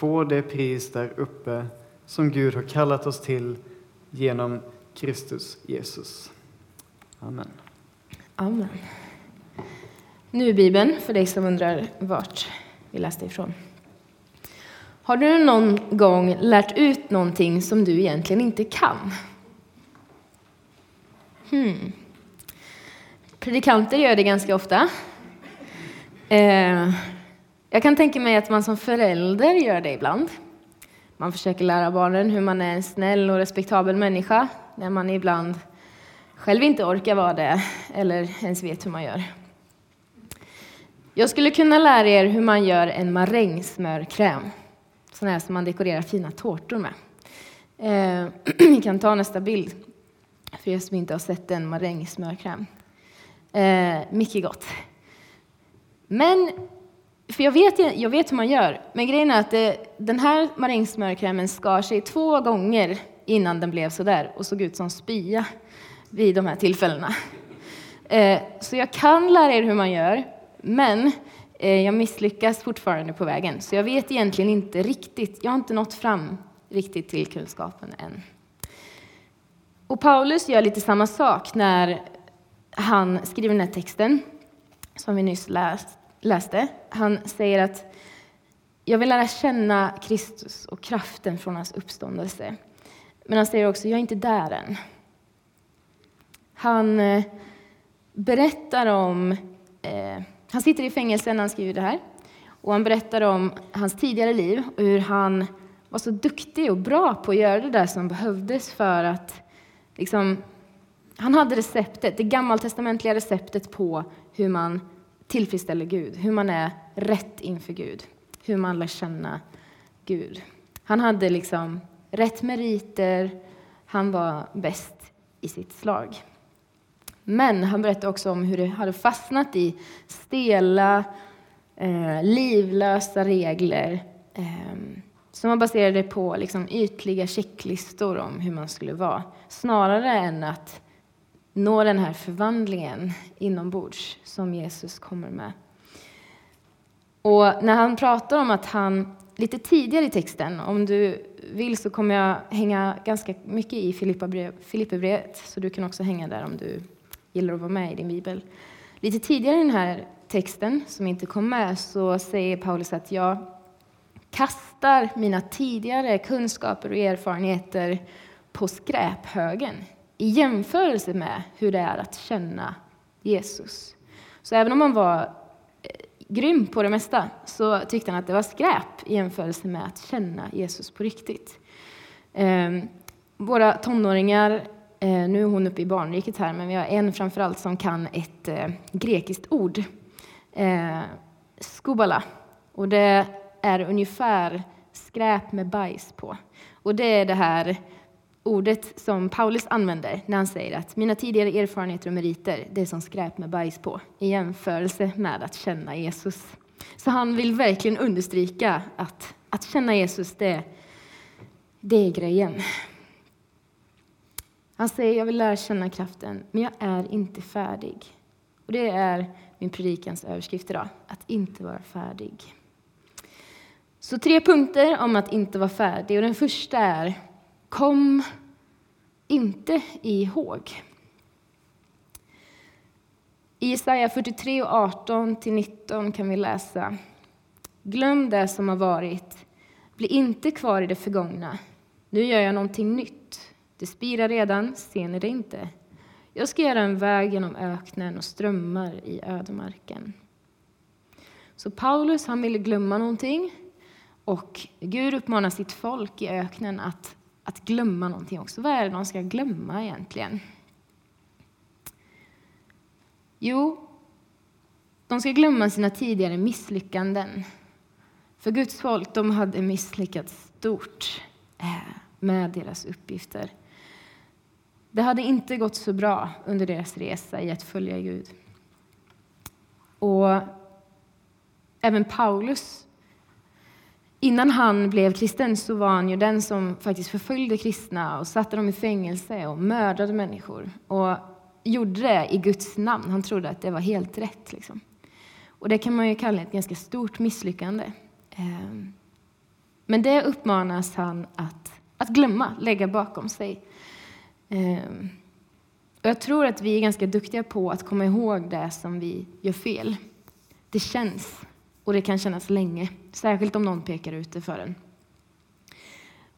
få det pris där uppe som Gud har kallat oss till genom Kristus Jesus. Amen. Amen. Nu är Bibeln, för dig som undrar vart vi läste ifrån. Har du någon gång lärt ut någonting som du egentligen inte kan? Hmm. Predikanter gör det ganska ofta. Eh, jag kan tänka mig att man som förälder gör det ibland. Man försöker lära barnen hur man är en snäll och respektabel människa när man ibland själv inte orkar vara det eller ens vet hur man gör. Jag skulle kunna lära er hur man gör en marängsmörkräm, sån här som man dekorerar fina tårtor med. Eh, ni kan ta nästa bild, för er som inte har sett en marängsmörkräm. Eh, mycket gott. Men, för jag vet, jag vet hur man gör, men grejen är att det, den här marängsmörkrämen skar sig två gånger innan den blev så där och såg ut som spya vid de här tillfällena. Eh, så jag kan lära er hur man gör, men eh, jag misslyckas fortfarande på vägen. Så jag vet egentligen inte riktigt, jag har inte nått fram riktigt till kunskapen än. Och Paulus gör lite samma sak när han skriver den här texten som vi nyss läst läste. Han säger att jag vill lära känna Kristus och kraften från hans uppståndelse. Men han säger också, jag är inte där än. Han eh, berättar om... Eh, han sitter i fängelse när han skriver det här. Och han berättar om hans tidigare liv och hur han var så duktig och bra på att göra det där som behövdes för att... Liksom, han hade receptet, det gammaltestamentliga receptet på hur man tillfredsställer Gud, hur man är rätt inför Gud, hur man lär känna Gud. Han hade liksom rätt meriter, han var bäst i sitt slag. Men han berättade också om hur det hade fastnat i stela, eh, livlösa regler eh, som var baserade på liksom, ytliga checklistor om hur man skulle vara, snarare än att nå den här förvandlingen inombords som Jesus kommer med. Och när han pratar om att han, lite tidigare i texten, om du vill så kommer jag hänga ganska mycket i Filipperbrevet, så du kan också hänga där om du gillar att vara med i din bibel. Lite tidigare i den här texten, som inte kom med, så säger Paulus att jag kastar mina tidigare kunskaper och erfarenheter på skräphögen i jämförelse med hur det är att känna Jesus. Så även om han var eh, grym på det mesta så tyckte han att det var skräp i jämförelse med att känna Jesus på riktigt. Ehm, våra tonåringar, eh, nu är hon uppe i barnriket här, men vi har en framförallt som kan ett eh, grekiskt ord, skobala. Och det är ungefär skräp med bajs på. Och det är det här ordet som Paulus använder när han säger att mina tidigare erfarenheter och meriter, det är som skräp med bajs på, i jämförelse med att känna Jesus. Så han vill verkligen understryka att att känna Jesus, det, det är grejen. Han säger, jag vill lära känna kraften, men jag är inte färdig. Och det är min predikans överskrift idag, att inte vara färdig. Så tre punkter om att inte vara färdig. Och den första är kom inte ihåg. I Jesaja 43 och 18-19 kan vi läsa Glöm det som har varit, bli inte kvar i det förgångna. Nu gör jag någonting nytt. Det spirar redan, ser ni det inte? Jag ska göra en väg genom öknen och strömmar i ödemarken. Så Paulus han ville glömma någonting och Gud uppmanar sitt folk i öknen att att glömma någonting också. Vad är det de ska glömma egentligen? Jo, de ska glömma sina tidigare misslyckanden. För Guds folk de hade misslyckats stort eh, med deras uppgifter. Det hade inte gått så bra under deras resa i att följa Gud. Och även Paulus Innan han blev kristen så var han ju den som faktiskt förföljde kristna och satte dem i fängelse och mördade människor. Och gjorde det i Guds namn. Han trodde att det var helt rätt. Liksom. Och det kan man ju kalla ett ganska stort misslyckande. Ehm, men det uppmanas han att, att glömma, lägga bakom sig. Ehm, och jag tror att vi är ganska duktiga på att komma ihåg det som vi gör fel. Det känns, och det kan kännas länge, särskilt om någon pekar ut det för en.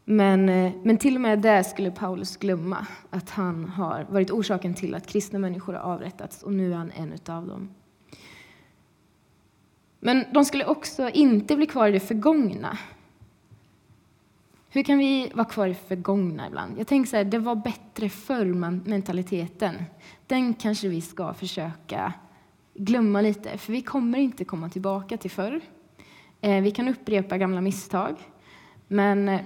Men, eh, men till och med det skulle Paulus glömma, att han har varit orsaken till att kristna människor har avrättats och nu är han en av dem. Men de skulle också inte bli kvar i det förgångna. Hur kan vi vara kvar i det förgångna ibland? Jag tänker så här, det var bättre förr mentaliteten. Den kanske vi ska försöka glömma lite, för vi kommer inte komma tillbaka till förr. Eh, vi kan upprepa gamla misstag, men eh,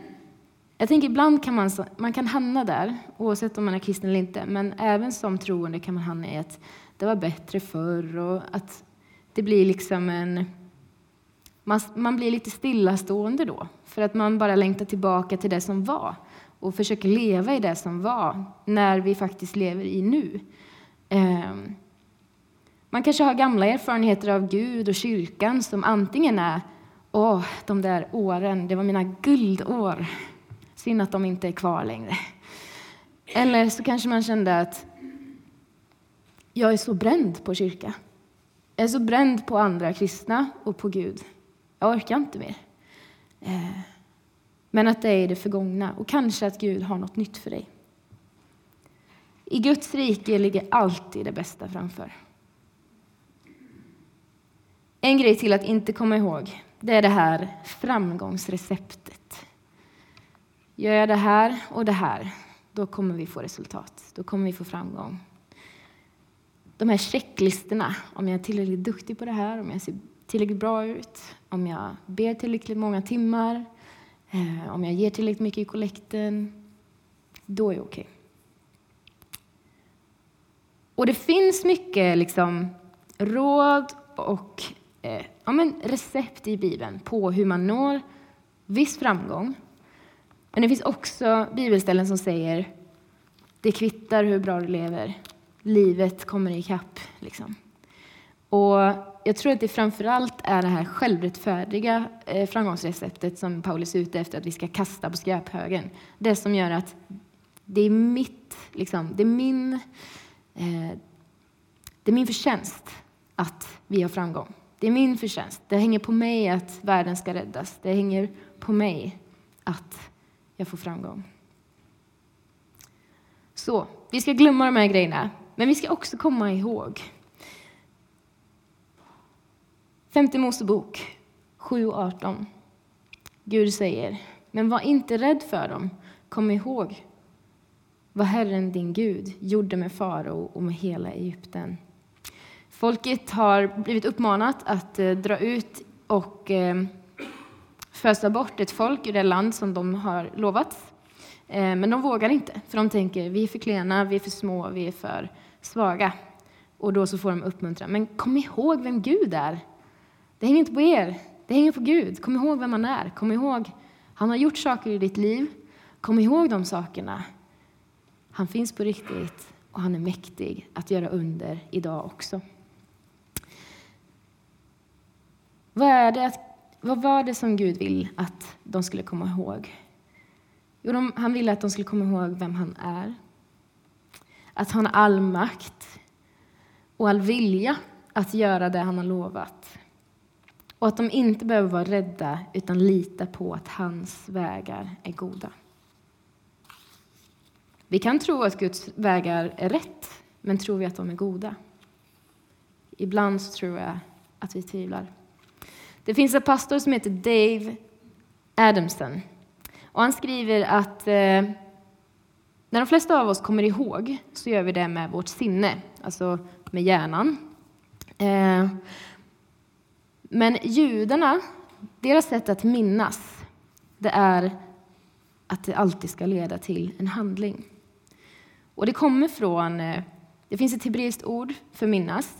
jag tänker ibland kan man, man kan hamna där, oavsett om man är kristen eller inte, men även som troende kan man hamna i att det var bättre förr och att det blir liksom en... Man, man blir lite stillastående då, för att man bara längtar tillbaka till det som var och försöker leva i det som var, när vi faktiskt lever i nu. Um, man kanske har gamla erfarenheter av Gud och kyrkan som antingen är Åh, de där åren, det var mina guldår. Synd att de inte är kvar längre. Eller så kanske man kände att jag är så bränd på kyrka. Jag är så bränd på andra kristna och på Gud. Jag orkar inte mer. Eh, men att det är det förgångna och kanske att Gud har något nytt för dig. I Guds rike ligger alltid det bästa framför. En grej till att inte komma ihåg, det är det här framgångsreceptet. Gör jag det här och det här, då kommer vi få resultat. Då kommer vi få framgång. De här checklistorna, om jag är tillräckligt duktig på det här, om jag ser tillräckligt bra ut, om jag ber tillräckligt många timmar, eh, om jag ger tillräckligt mycket i kollekten, då är det okej. Okay. Och det finns mycket liksom, råd och eh, ja, men recept i Bibeln på hur man når viss framgång. Men det finns också bibelställen som säger det kvittar hur bra du lever, livet kommer ikapp. Liksom. Och jag tror att det framför allt är det här självrättfärdiga eh, framgångsreceptet som Paulus är ute efter att vi ska kasta på skräphögen. Det som gör att det är mitt, liksom, det är min, eh, det är min förtjänst att vi har framgång. Det är min förtjänst. Det hänger på mig att världen ska räddas. Det hänger på mig att jag får framgång. Så, vi ska glömma de här grejerna, men vi ska också komma ihåg. Femte Mosebok 7.18. Gud säger, men var inte rädd för dem. Kom ihåg vad Herren din Gud gjorde med farao och med hela Egypten. Folket har blivit uppmanat att eh, dra ut och eh, fösa bort ett folk ur det land som de har lovat. Eh, men de vågar inte, för de tänker vi är för klena, vi är för små, vi är för svaga. Och då så får de uppmuntran. Men kom ihåg vem Gud är. Det hänger inte på er, det hänger på Gud. Kom ihåg vem han är. Kom ihåg, han har gjort saker i ditt liv. Kom ihåg de sakerna. Han finns på riktigt och han är mäktig att göra under idag också. Vad, är det att, vad var det som Gud vill att de skulle komma ihåg? Jo, de, han ville att de skulle komma ihåg vem han är. Att han har all makt och all vilja att göra det han har lovat. Och att de inte behöver vara rädda utan lita på att hans vägar är goda. Vi kan tro att Guds vägar är rätt, men tror vi att de är goda? Ibland så tror jag att vi tvivlar. Det finns en pastor som heter Dave Adamson. Och han skriver att eh, när de flesta av oss kommer ihåg så gör vi det med vårt sinne, alltså med hjärnan. Eh, men judarna, deras sätt att minnas, det är att det alltid ska leda till en handling. Och det kommer från, eh, det finns ett hebreiskt ord för minnas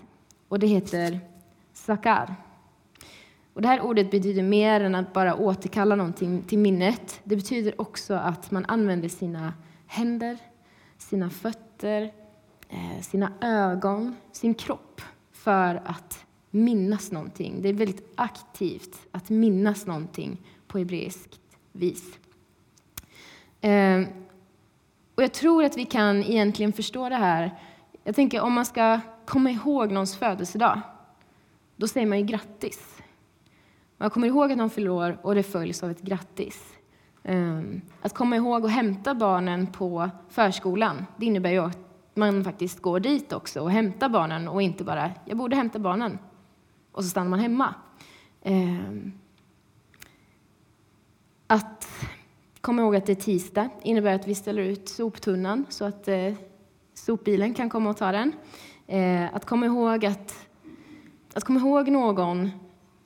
och det heter sakar. Och det här ordet betyder mer än att bara återkalla någonting till minnet. Det betyder också att man använder sina händer, sina fötter, eh, sina ögon, sin kropp för att minnas någonting. Det är väldigt aktivt att minnas någonting på hebreiskt. vis. Eh, och jag tror att vi kan egentligen förstå det här. Jag tänker om man ska komma ihåg någons födelsedag, då säger man ju grattis. Man kommer ihåg att någon fyller år och det följs av ett grattis. Ehm, att komma ihåg att hämta barnen på förskolan, det innebär ju att man faktiskt går dit också och hämtar barnen och inte bara ”jag borde hämta barnen” och så stannar man hemma. Ehm, att komma ihåg att det är tisdag innebär att vi ställer ut soptunnan så att eh, sopbilen kan komma och ta den. Ehm, att komma ihåg att, att komma ihåg någon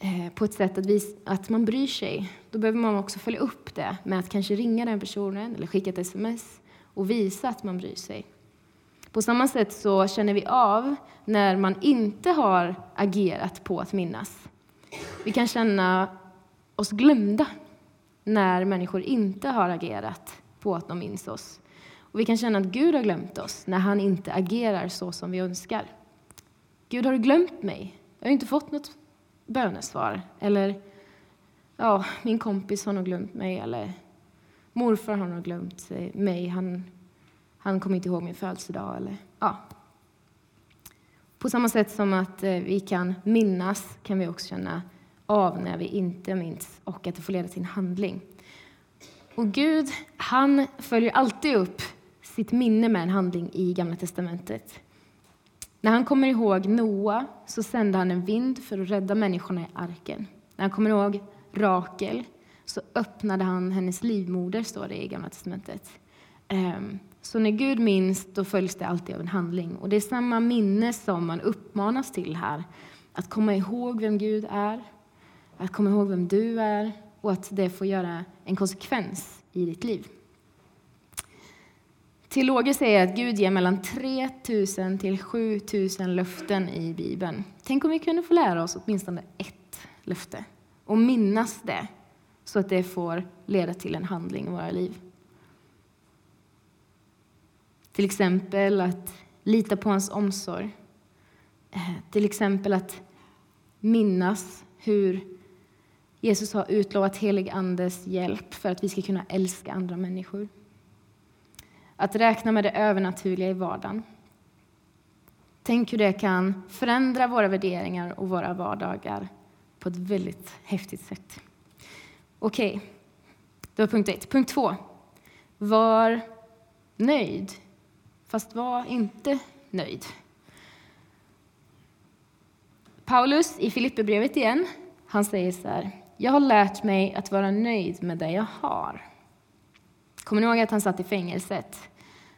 Eh, på ett sätt att, visa, att man bryr sig, då behöver man också följa upp det med att kanske ringa den personen eller skicka ett sms och visa att man bryr sig. På samma sätt så känner vi av när man inte har agerat på att minnas. Vi kan känna oss glömda när människor inte har agerat på att de minns oss. Och vi kan känna att Gud har glömt oss när han inte agerar så som vi önskar. Gud, har du glömt mig? Jag har inte fått något bönesvar. Eller, ja, min kompis har nog glömt mig. Eller, morfar har nog glömt mig. Han, han kommer inte ihåg min födelsedag. Eller, ja. På samma sätt som att eh, vi kan minnas kan vi också känna av när vi inte minns och att det får leda till en handling. Och Gud, han följer alltid upp sitt minne med en handling i Gamla testamentet. När han kommer ihåg Noa så sände han en vind för att rädda människorna i arken. När han kommer ihåg Rakel så öppnade han hennes livmoder, står det i Gamla testamentet. Ehm, så när Gud minns, då följs det alltid av en handling. Och det är samma minne som man uppmanas till här. Att komma ihåg vem Gud är, att komma ihåg vem du är och att det får göra en konsekvens i ditt liv. Teologer säger att Gud ger mellan 3 000 till 7 000 löften i Bibeln. Tänk om vi kunde få lära oss åtminstone ett löfte och minnas det så att det får leda till en handling i våra liv. Till exempel att lita på hans omsorg. Eh, till exempel att minnas hur Jesus har utlovat helig Andes hjälp för att vi ska kunna älska andra människor. Att räkna med det övernaturliga i vardagen. Tänk hur det kan förändra våra värderingar och våra vardagar på ett väldigt häftigt sätt. Okej, okay. det var punkt ett. Punkt två. Var nöjd, fast var inte nöjd. Paulus i Filipperbrevet igen, han säger så här. Jag har lärt mig att vara nöjd med det jag har. Kommer ni ihåg att han satt i fängelset?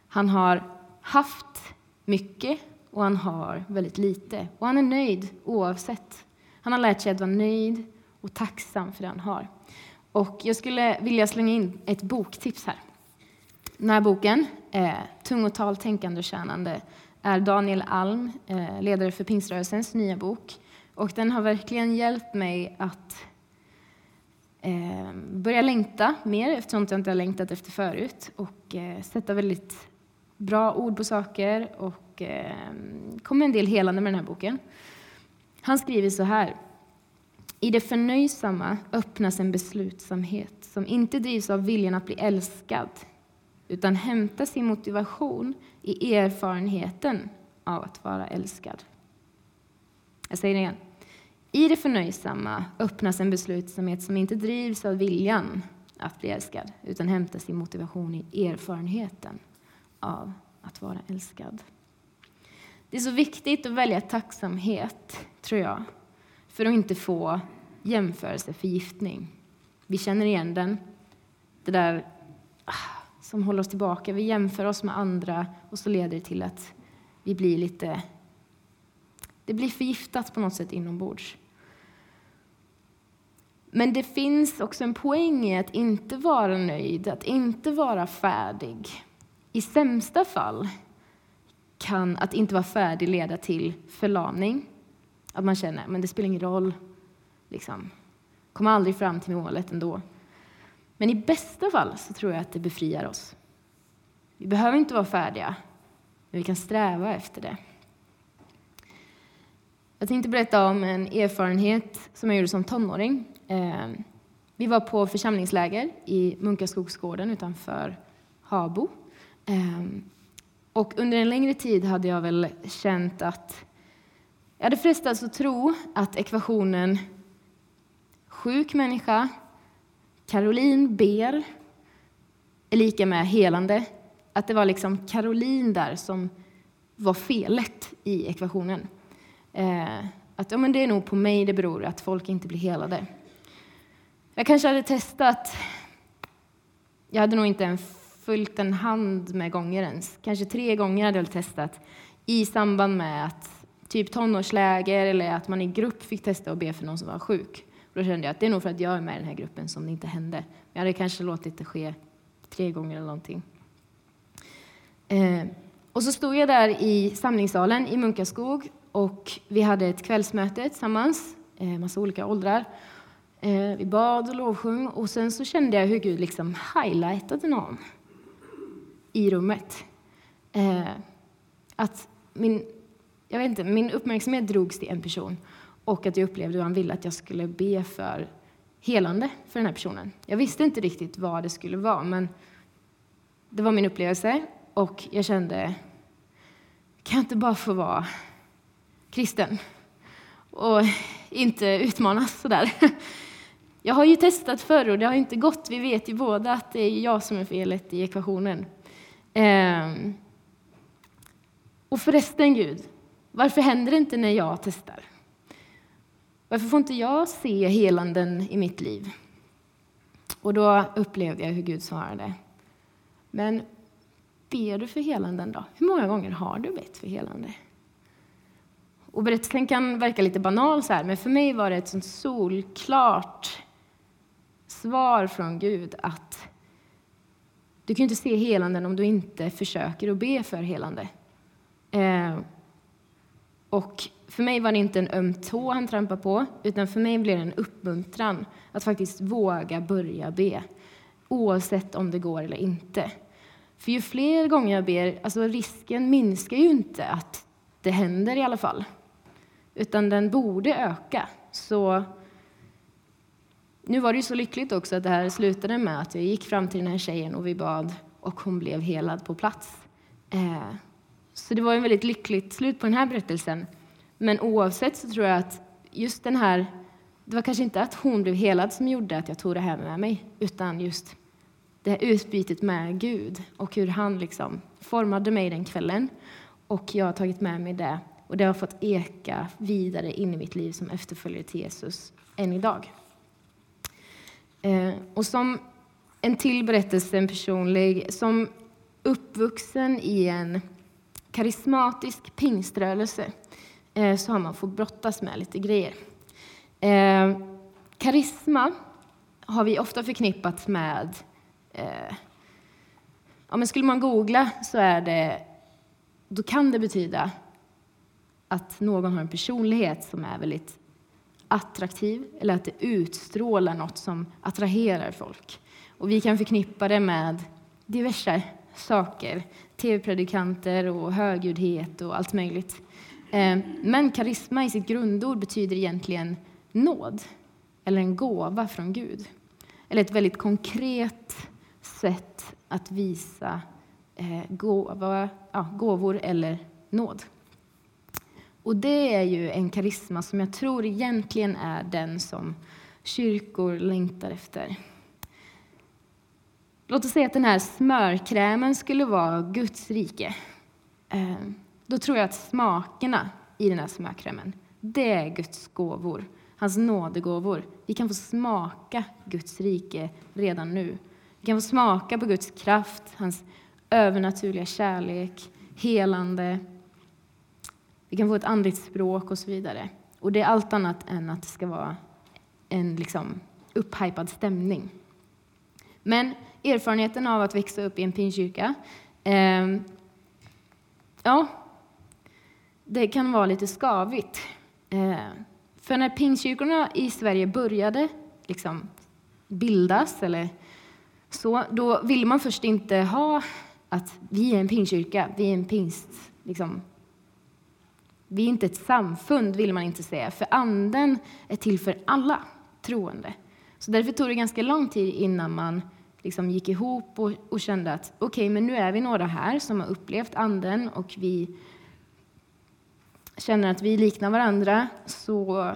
Han har haft mycket och han har väldigt lite. Och han är nöjd oavsett. Han har lärt sig att vara nöjd och tacksam för det han har. Och jag skulle vilja slänga in ett boktips här. Den här boken, eh, Tungotal, tänkande och tjänande, är Daniel Alm, eh, ledare för Pingströrelsens nya bok. Och den har verkligen hjälpt mig att eh, börja längta mer, eftersom jag inte har längtat efter förut, och eh, sätta väldigt bra ord på saker och eh, kommer en del helande med den här boken. Han skriver så här. I det förnöjsamma öppnas en beslutsamhet som inte drivs av viljan att bli älskad utan hämtar sin motivation i erfarenheten av att vara älskad. Jag säger det igen. I det förnöjsamma öppnas en beslutsamhet som inte drivs av viljan att bli älskad utan hämtar sin motivation i erfarenheten av att vara älskad. Det är så viktigt att välja tacksamhet, tror jag, för att inte få jämförelseförgiftning. Vi känner igen den. Det där ah, som håller oss tillbaka. Vi jämför oss med andra och så leder det till att vi blir lite... Det blir förgiftat på något sätt inombords. Men det finns också en poäng i att inte vara nöjd, att inte vara färdig. I sämsta fall kan att inte vara färdig leda till förlamning. Att man känner men det spelar ingen roll, liksom. kommer aldrig fram till målet ändå. Men i bästa fall så tror jag att det befriar oss. Vi behöver inte vara färdiga, men vi kan sträva efter det. Jag tänkte berätta om en erfarenhet som jag gjorde som tonåring. Eh, vi var på församlingsläger i Munkaskogsgården utanför Habo. Eh, och under en längre tid hade jag väl känt att jag hade frestats att tro att ekvationen sjuk människa, Caroline ber, är lika med helande. Att det var liksom Caroline där som var felet i ekvationen. Eh, att ja, men det är nog på mig det beror, att folk inte blir helade. Jag kanske hade testat, jag hade nog inte ens följt en hand med gånger ens. Kanske tre gånger hade jag testat i samband med att typ tonårsläger eller att man i grupp fick testa att be för någon som var sjuk. Och då kände jag att det är nog för att jag är med i den här gruppen som det inte hände. Jag hade kanske låtit det ske tre gånger eller någonting. Eh, och så stod jag där i samlingssalen i Munkaskog och vi hade ett kvällsmöte tillsammans, eh, massa olika åldrar. Eh, vi bad och lovsjung och sen så kände jag hur Gud liksom highlightade någon i rummet. Eh, att min, jag vet inte, min uppmärksamhet drogs till en person och att jag upplevde hur han ville att jag skulle be för helande för den här personen. Jag visste inte riktigt vad det skulle vara, men det var min upplevelse och jag kände, kan jag inte bara få vara kristen och inte utmanas sådär? Jag har ju testat förr och det har inte gått. Vi vet ju båda att det är jag som är felet i ekvationen. Ehm. Och förresten, Gud, varför händer det inte när jag testar? Varför får inte jag se helanden i mitt liv? Och då upplevde jag hur Gud svarade. Men ber du för helanden då? Hur många gånger har du bett för helande? Och berättelsen kan verka lite banal så här, men för mig var det ett sånt solklart svar från Gud att du kan inte se helanden om du inte försöker att be för helande. Eh, och för mig var det inte en öm tå han trampade på, utan för mig blev det en uppmuntran att faktiskt våga börja be, oavsett om det går eller inte. För ju fler gånger jag ber, alltså risken minskar ju inte att det händer i alla fall, utan den borde öka. Så nu var det ju så lyckligt också att det här slutade med att jag gick fram till den här tjejen och vi bad och hon blev helad på plats. Eh, så det var en väldigt lyckligt slut på den här berättelsen. Men oavsett så tror jag att just den här, det var kanske inte att hon blev helad som gjorde att jag tog det här med mig, utan just det här utbytet med Gud och hur han liksom formade mig den kvällen. Och jag har tagit med mig det och det har fått eka vidare in i mitt liv som efterföljare till Jesus än idag. Eh, och som en till berättelse, en personlig, som uppvuxen i en karismatisk pingströrelse eh, så har man fått brottas med lite grejer. Eh, karisma har vi ofta förknippat med... Eh, ja, men skulle man googla så är det, då kan det betyda att någon har en personlighet som är väldigt attraktiv eller att det utstrålar något som attraherar folk. Och vi kan förknippa det med diverse saker, tv-predikanter och högljuddhet och allt möjligt. Eh, men karisma i sitt grundord betyder egentligen nåd, eller en gåva från Gud. Eller ett väldigt konkret sätt att visa eh, gåva, ja, gåvor eller nåd. Och det är ju en karisma som jag tror egentligen är den som kyrkor längtar efter. Låt oss säga att den här smörkrämen skulle vara Guds rike. Eh, då tror jag att smakerna i den här smörkrämen, det är Guds gåvor, hans nådegåvor. Vi kan få smaka Guds rike redan nu. Vi kan få smaka på Guds kraft, hans övernaturliga kärlek, helande, vi kan få ett andligt språk och så vidare. Och det är allt annat än att det ska vara en liksom upphypad stämning. Men erfarenheten av att växa upp i en pinkyrka, eh, ja, det kan vara lite skavigt. Eh, för när pingstkyrkorna i Sverige började liksom bildas, eller så, då ville man först inte ha att vi är en pingstkyrka, vi är en pingst, liksom, vi är inte ett samfund, vill man inte säga, för Anden är till för alla troende. Så därför tog det ganska lång tid innan man liksom gick ihop och, och kände att okej, okay, men nu är vi några här som har upplevt anden och vi känner att vi liknar varandra, så,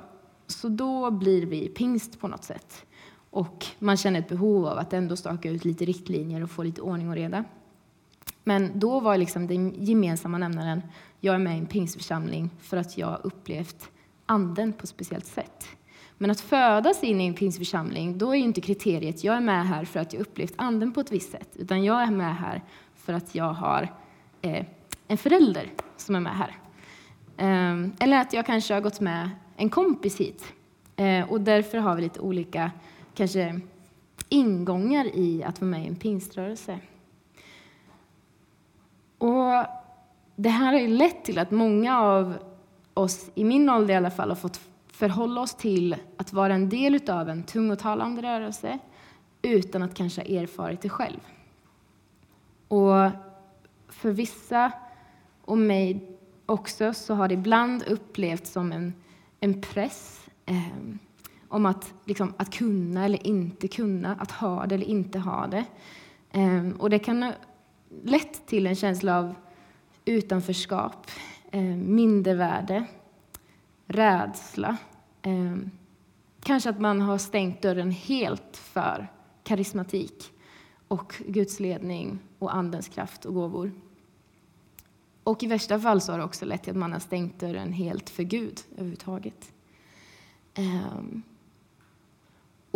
så då blir vi pingst på något sätt. Och man känner ett behov av att ändå staka ut lite riktlinjer och få lite ordning och reda. Men då var liksom den gemensamma nämnaren, jag är med i en pingstförsamling för att jag upplevt anden på ett speciellt sätt. Men att födas in i en pingstförsamling, då är inte kriteriet jag är med här för att jag upplevt anden på ett visst sätt, utan jag är med här för att jag har eh, en förälder som är med här. Eh, eller att jag kanske har gått med en kompis hit. Eh, och därför har vi lite olika kanske ingångar i att vara med i en pingströrelse. Och det här har ju lett till att många av oss, i min ålder i alla fall, har fått förhålla oss till att vara en del av en tungotalande rörelse utan att kanske ha erfarit det själv. Och för vissa, och mig också, så har det ibland upplevts som en, en press eh, om att, liksom, att kunna eller inte kunna, att ha det eller inte ha det. Eh, och det kan lett till en känsla av utanförskap, eh, mindervärde, rädsla. Eh, kanske att man har stängt dörren helt för karismatik och Guds ledning och Andens kraft och gåvor. Och i värsta fall så har det också lett till att man har stängt dörren helt för Gud överhuvudtaget. Eh,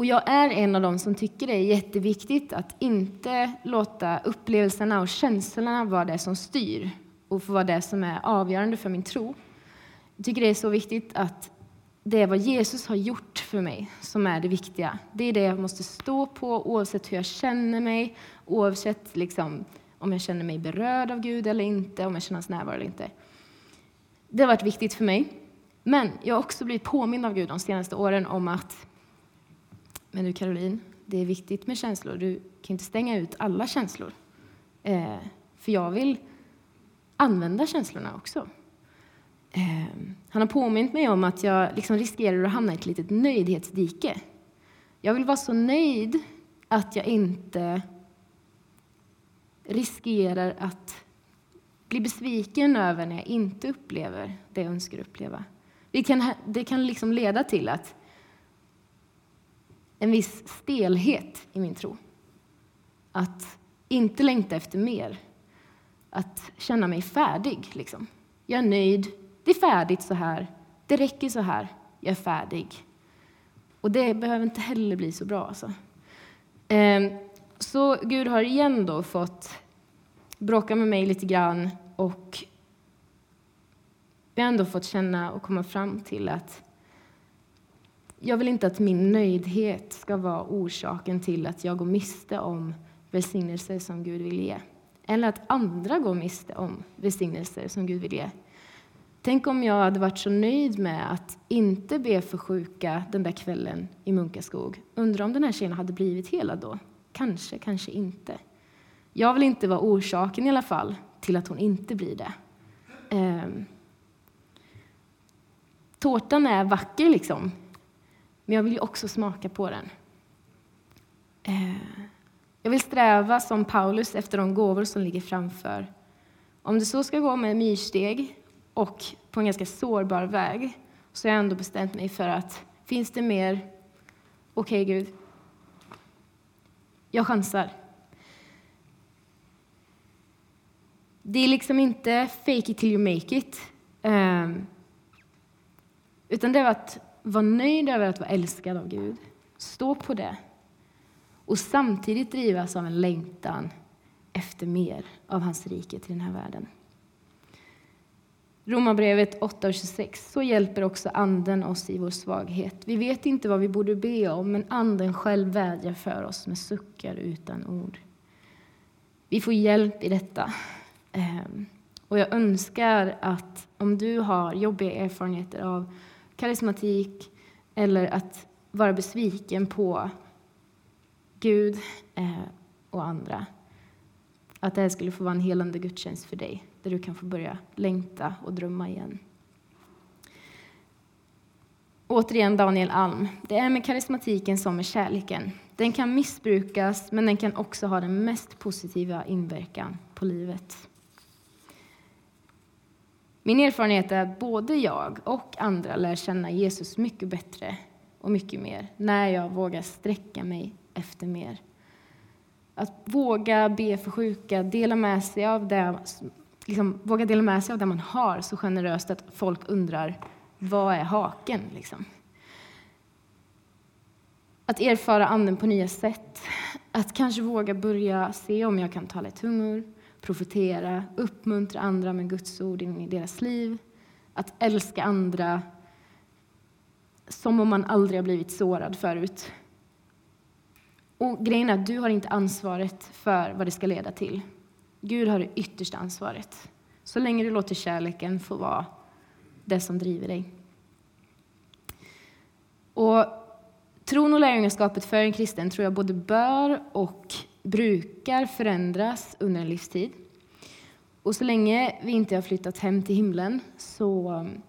och jag är en av dem som tycker det är jätteviktigt att inte låta upplevelserna och känslorna vara det som styr och få vara det som är avgörande för min tro. Jag tycker det är så viktigt att det är vad Jesus har gjort för mig som är det viktiga. Det är det jag måste stå på oavsett hur jag känner mig, oavsett liksom, om jag känner mig berörd av Gud eller inte, om jag känner hans närvaro eller inte. Det har varit viktigt för mig. Men jag har också blivit påmind av Gud de senaste åren om att men du Caroline, det är viktigt med känslor. Du kan inte stänga ut alla känslor. Eh, för jag vill använda känslorna också. Eh, han har påmint mig om att jag liksom riskerar att hamna i ett litet nöjdhetsdike. Jag vill vara så nöjd att jag inte riskerar att bli besviken över när jag inte upplever det jag önskar uppleva. Det kan, det kan liksom leda till att en viss stelhet i min tro. Att inte längta efter mer. Att känna mig färdig. Liksom. Jag är nöjd. Det är färdigt så här. Det räcker så här. Jag är färdig. Och det behöver inte heller bli så bra. Alltså. Ehm, så Gud har igen då fått bråka med mig lite grann och vi har ändå fått känna och komma fram till att jag vill inte att min nöjdhet ska vara orsaken till att jag går miste om välsignelser som Gud vill ge. Eller att andra går miste om välsignelser som Gud vill ge. Tänk om jag hade varit så nöjd med att inte be för sjuka den där kvällen i Munkaskog. Undrar om den här tjejen hade blivit helad då? Kanske, kanske inte. Jag vill inte vara orsaken i alla fall till att hon inte blir det. Eh. Tårtan är vacker liksom, men jag vill ju också smaka på den. Eh, jag vill sträva som Paulus efter de gåvor som ligger framför. Om det så ska gå med myrsteg och på en ganska sårbar väg så har jag ändå bestämt mig för att finns det mer, okej okay, Gud, jag chansar. Det är liksom inte fake it till you make it. Ehm, utan det var att var nöjd över att vara älskad av Gud. Stå på det. Och samtidigt drivas av en längtan efter mer av hans rike till den här världen. Romarbrevet 8.26. Så hjälper också Anden oss i vår svaghet. Vi vet inte vad vi borde be om, men Anden själv vädjar för oss med suckar utan ord. Vi får hjälp i detta. Ehm, och jag önskar att om du har jobbiga erfarenheter av karismatik eller att vara besviken på Gud eh, och andra. Att det här skulle få vara en helande gudstjänst för dig, där du kan få börja längta och drömma igen. Återigen Daniel Alm. Det är med karismatiken som med kärleken. Den kan missbrukas, men den kan också ha den mest positiva inverkan på livet. Min erfarenhet är att både jag och andra lär känna Jesus mycket bättre och mycket mer när jag vågar sträcka mig efter mer. Att våga be för sjuka, dela med sig av det, liksom, våga dela med sig av det man har så generöst att folk undrar vad är haken? Liksom. Att erfara Anden på nya sätt. Att kanske våga börja se om jag kan tala i tungor, profetera, uppmuntra andra med Guds ord in i deras liv. Att älska andra som om man aldrig har blivit sårad förut. Och grejen är att du har inte ansvaret för vad det ska leda till. Gud har det yttersta ansvaret. Så länge du låter kärleken få vara det som driver dig. Och tron och lärjungaskapet för en kristen tror jag både bör och brukar förändras under en livstid. Och så länge vi inte har flyttat hem till himlen så um,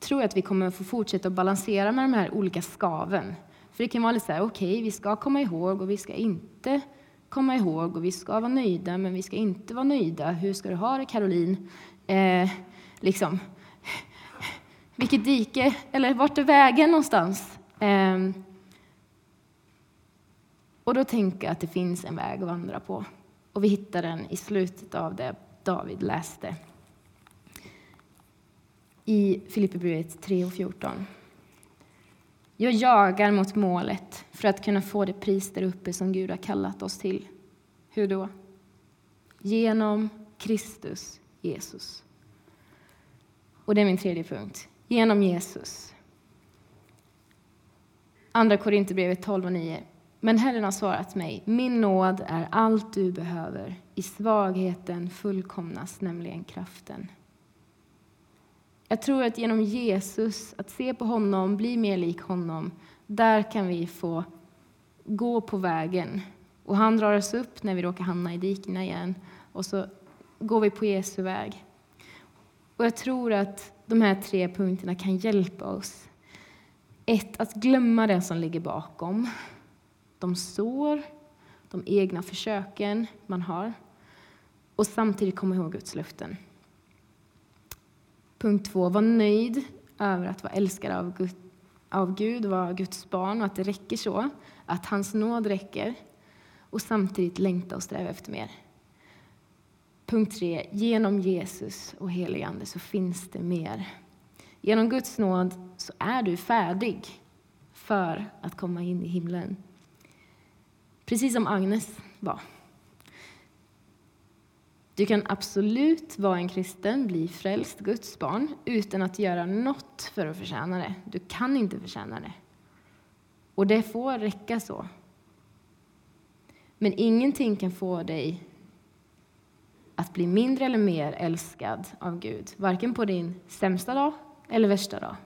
tror jag att vi kommer få fortsätta att balansera med de här olika skaven. För det kan vara lite så här, okej, okay, vi ska komma ihåg och vi ska inte komma ihåg och vi ska vara nöjda, men vi ska inte vara nöjda. Hur ska du ha det, Caroline? Eh, liksom, vilket dike, eller vart är vägen någonstans? Eh, och då tänker jag att det finns en väg att vandra på. Och vi hittar den i slutet av det David läste. I Filipperbrevet 3 och 14. Jag jagar mot målet för att kunna få det pris där uppe som Gud har kallat oss till. Hur då? Genom Kristus Jesus. Och det är min tredje punkt. Genom Jesus. Andra Korinthierbrevet 12 och 9. Men Herren har svarat mig, min nåd är allt du behöver. I svagheten fullkomnas nämligen kraften. Jag tror att genom Jesus, att se på honom, bli mer lik honom, där kan vi få gå på vägen. Och han drar oss upp när vi råkar hamna i dikena igen. Och så går vi på Jesu väg. Och jag tror att de här tre punkterna kan hjälpa oss. Ett, att glömma det som ligger bakom. De sår, de egna försöken man har. Och samtidigt komma ihåg Guds löften. Punkt två, var nöjd över att vara älskad av Gud, av Gud vara Guds barn och att det räcker så. Att hans nåd räcker. Och samtidigt längta och sträva efter mer. Punkt tre, genom Jesus och helig Ande så finns det mer. Genom Guds nåd så är du färdig för att komma in i himlen. Precis som Agnes var. Du kan absolut vara en kristen, bli frälst, Guds barn, utan att göra något för att förtjäna det. Du kan inte förtjäna det. Och det får räcka så. Men ingenting kan få dig att bli mindre eller mer älskad av Gud, varken på din sämsta dag eller värsta dag.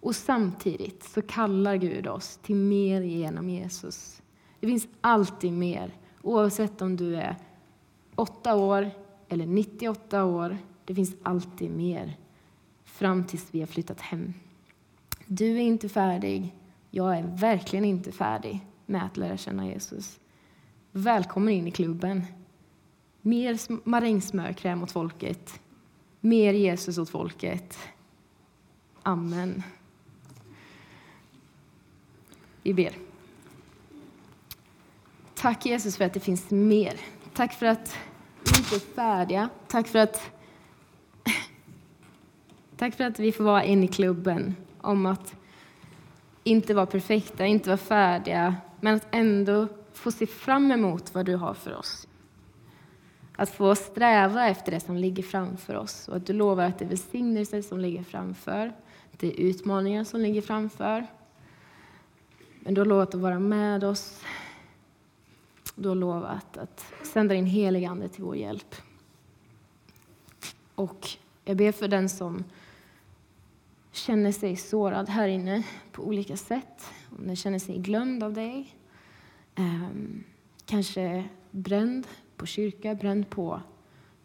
Och samtidigt så kallar Gud oss till mer genom Jesus. Det finns alltid mer, oavsett om du är 8 år eller 98 år. Det finns alltid mer, fram tills vi har flyttat hem. Du är inte färdig. Jag är verkligen inte färdig med att lära känna Jesus. Välkommen in i klubben. Mer marängsmörkräm åt folket. Mer Jesus åt folket. Amen. Vi ber. Tack Jesus för att det finns mer. Tack för att vi inte är färdiga. Tack för att, tack för att vi får vara inne i klubben om att inte vara perfekta, inte vara färdiga, men att ändå få se fram emot vad du har för oss. Att få sträva efter det som ligger framför oss och att du lovar att det är välsignelser som ligger framför, det är utmaningar som ligger framför. Men du har lovat att vara med oss. Du har lovat att sända din heliga Ande till vår hjälp. Och jag ber för den som känner sig sårad här inne på olika sätt, om den känner sig glömd av dig, ehm, kanske bränd på kyrka, bränd på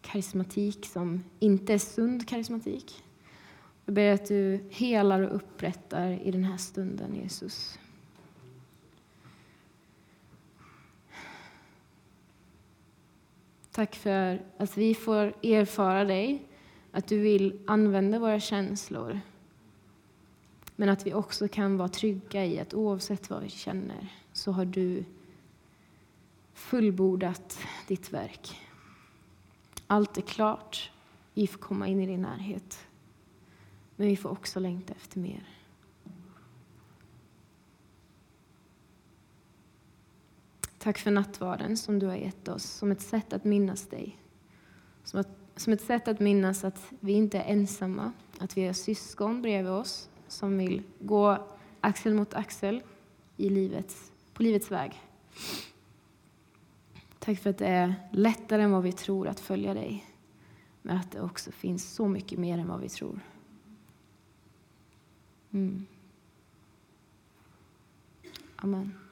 karismatik som inte är sund karismatik. Jag ber att du helar och upprättar i den här stunden, Jesus. Tack för att vi får erfara dig, att du vill använda våra känslor. Men att vi också kan vara trygga i att oavsett vad vi känner så har du fullbordat ditt verk. Allt är klart. Vi får komma in i din närhet. Men vi får också längta efter mer. Tack för nattvarden som du har gett oss som ett sätt att minnas dig. Som, att, som ett sätt att minnas att vi inte är ensamma, att vi har syskon bredvid oss som vill gå axel mot axel i livets, på livets väg. Tack för att det är lättare än vad vi tror att följa dig. Men att det också finns så mycket mer än vad vi tror. Mm. Amen.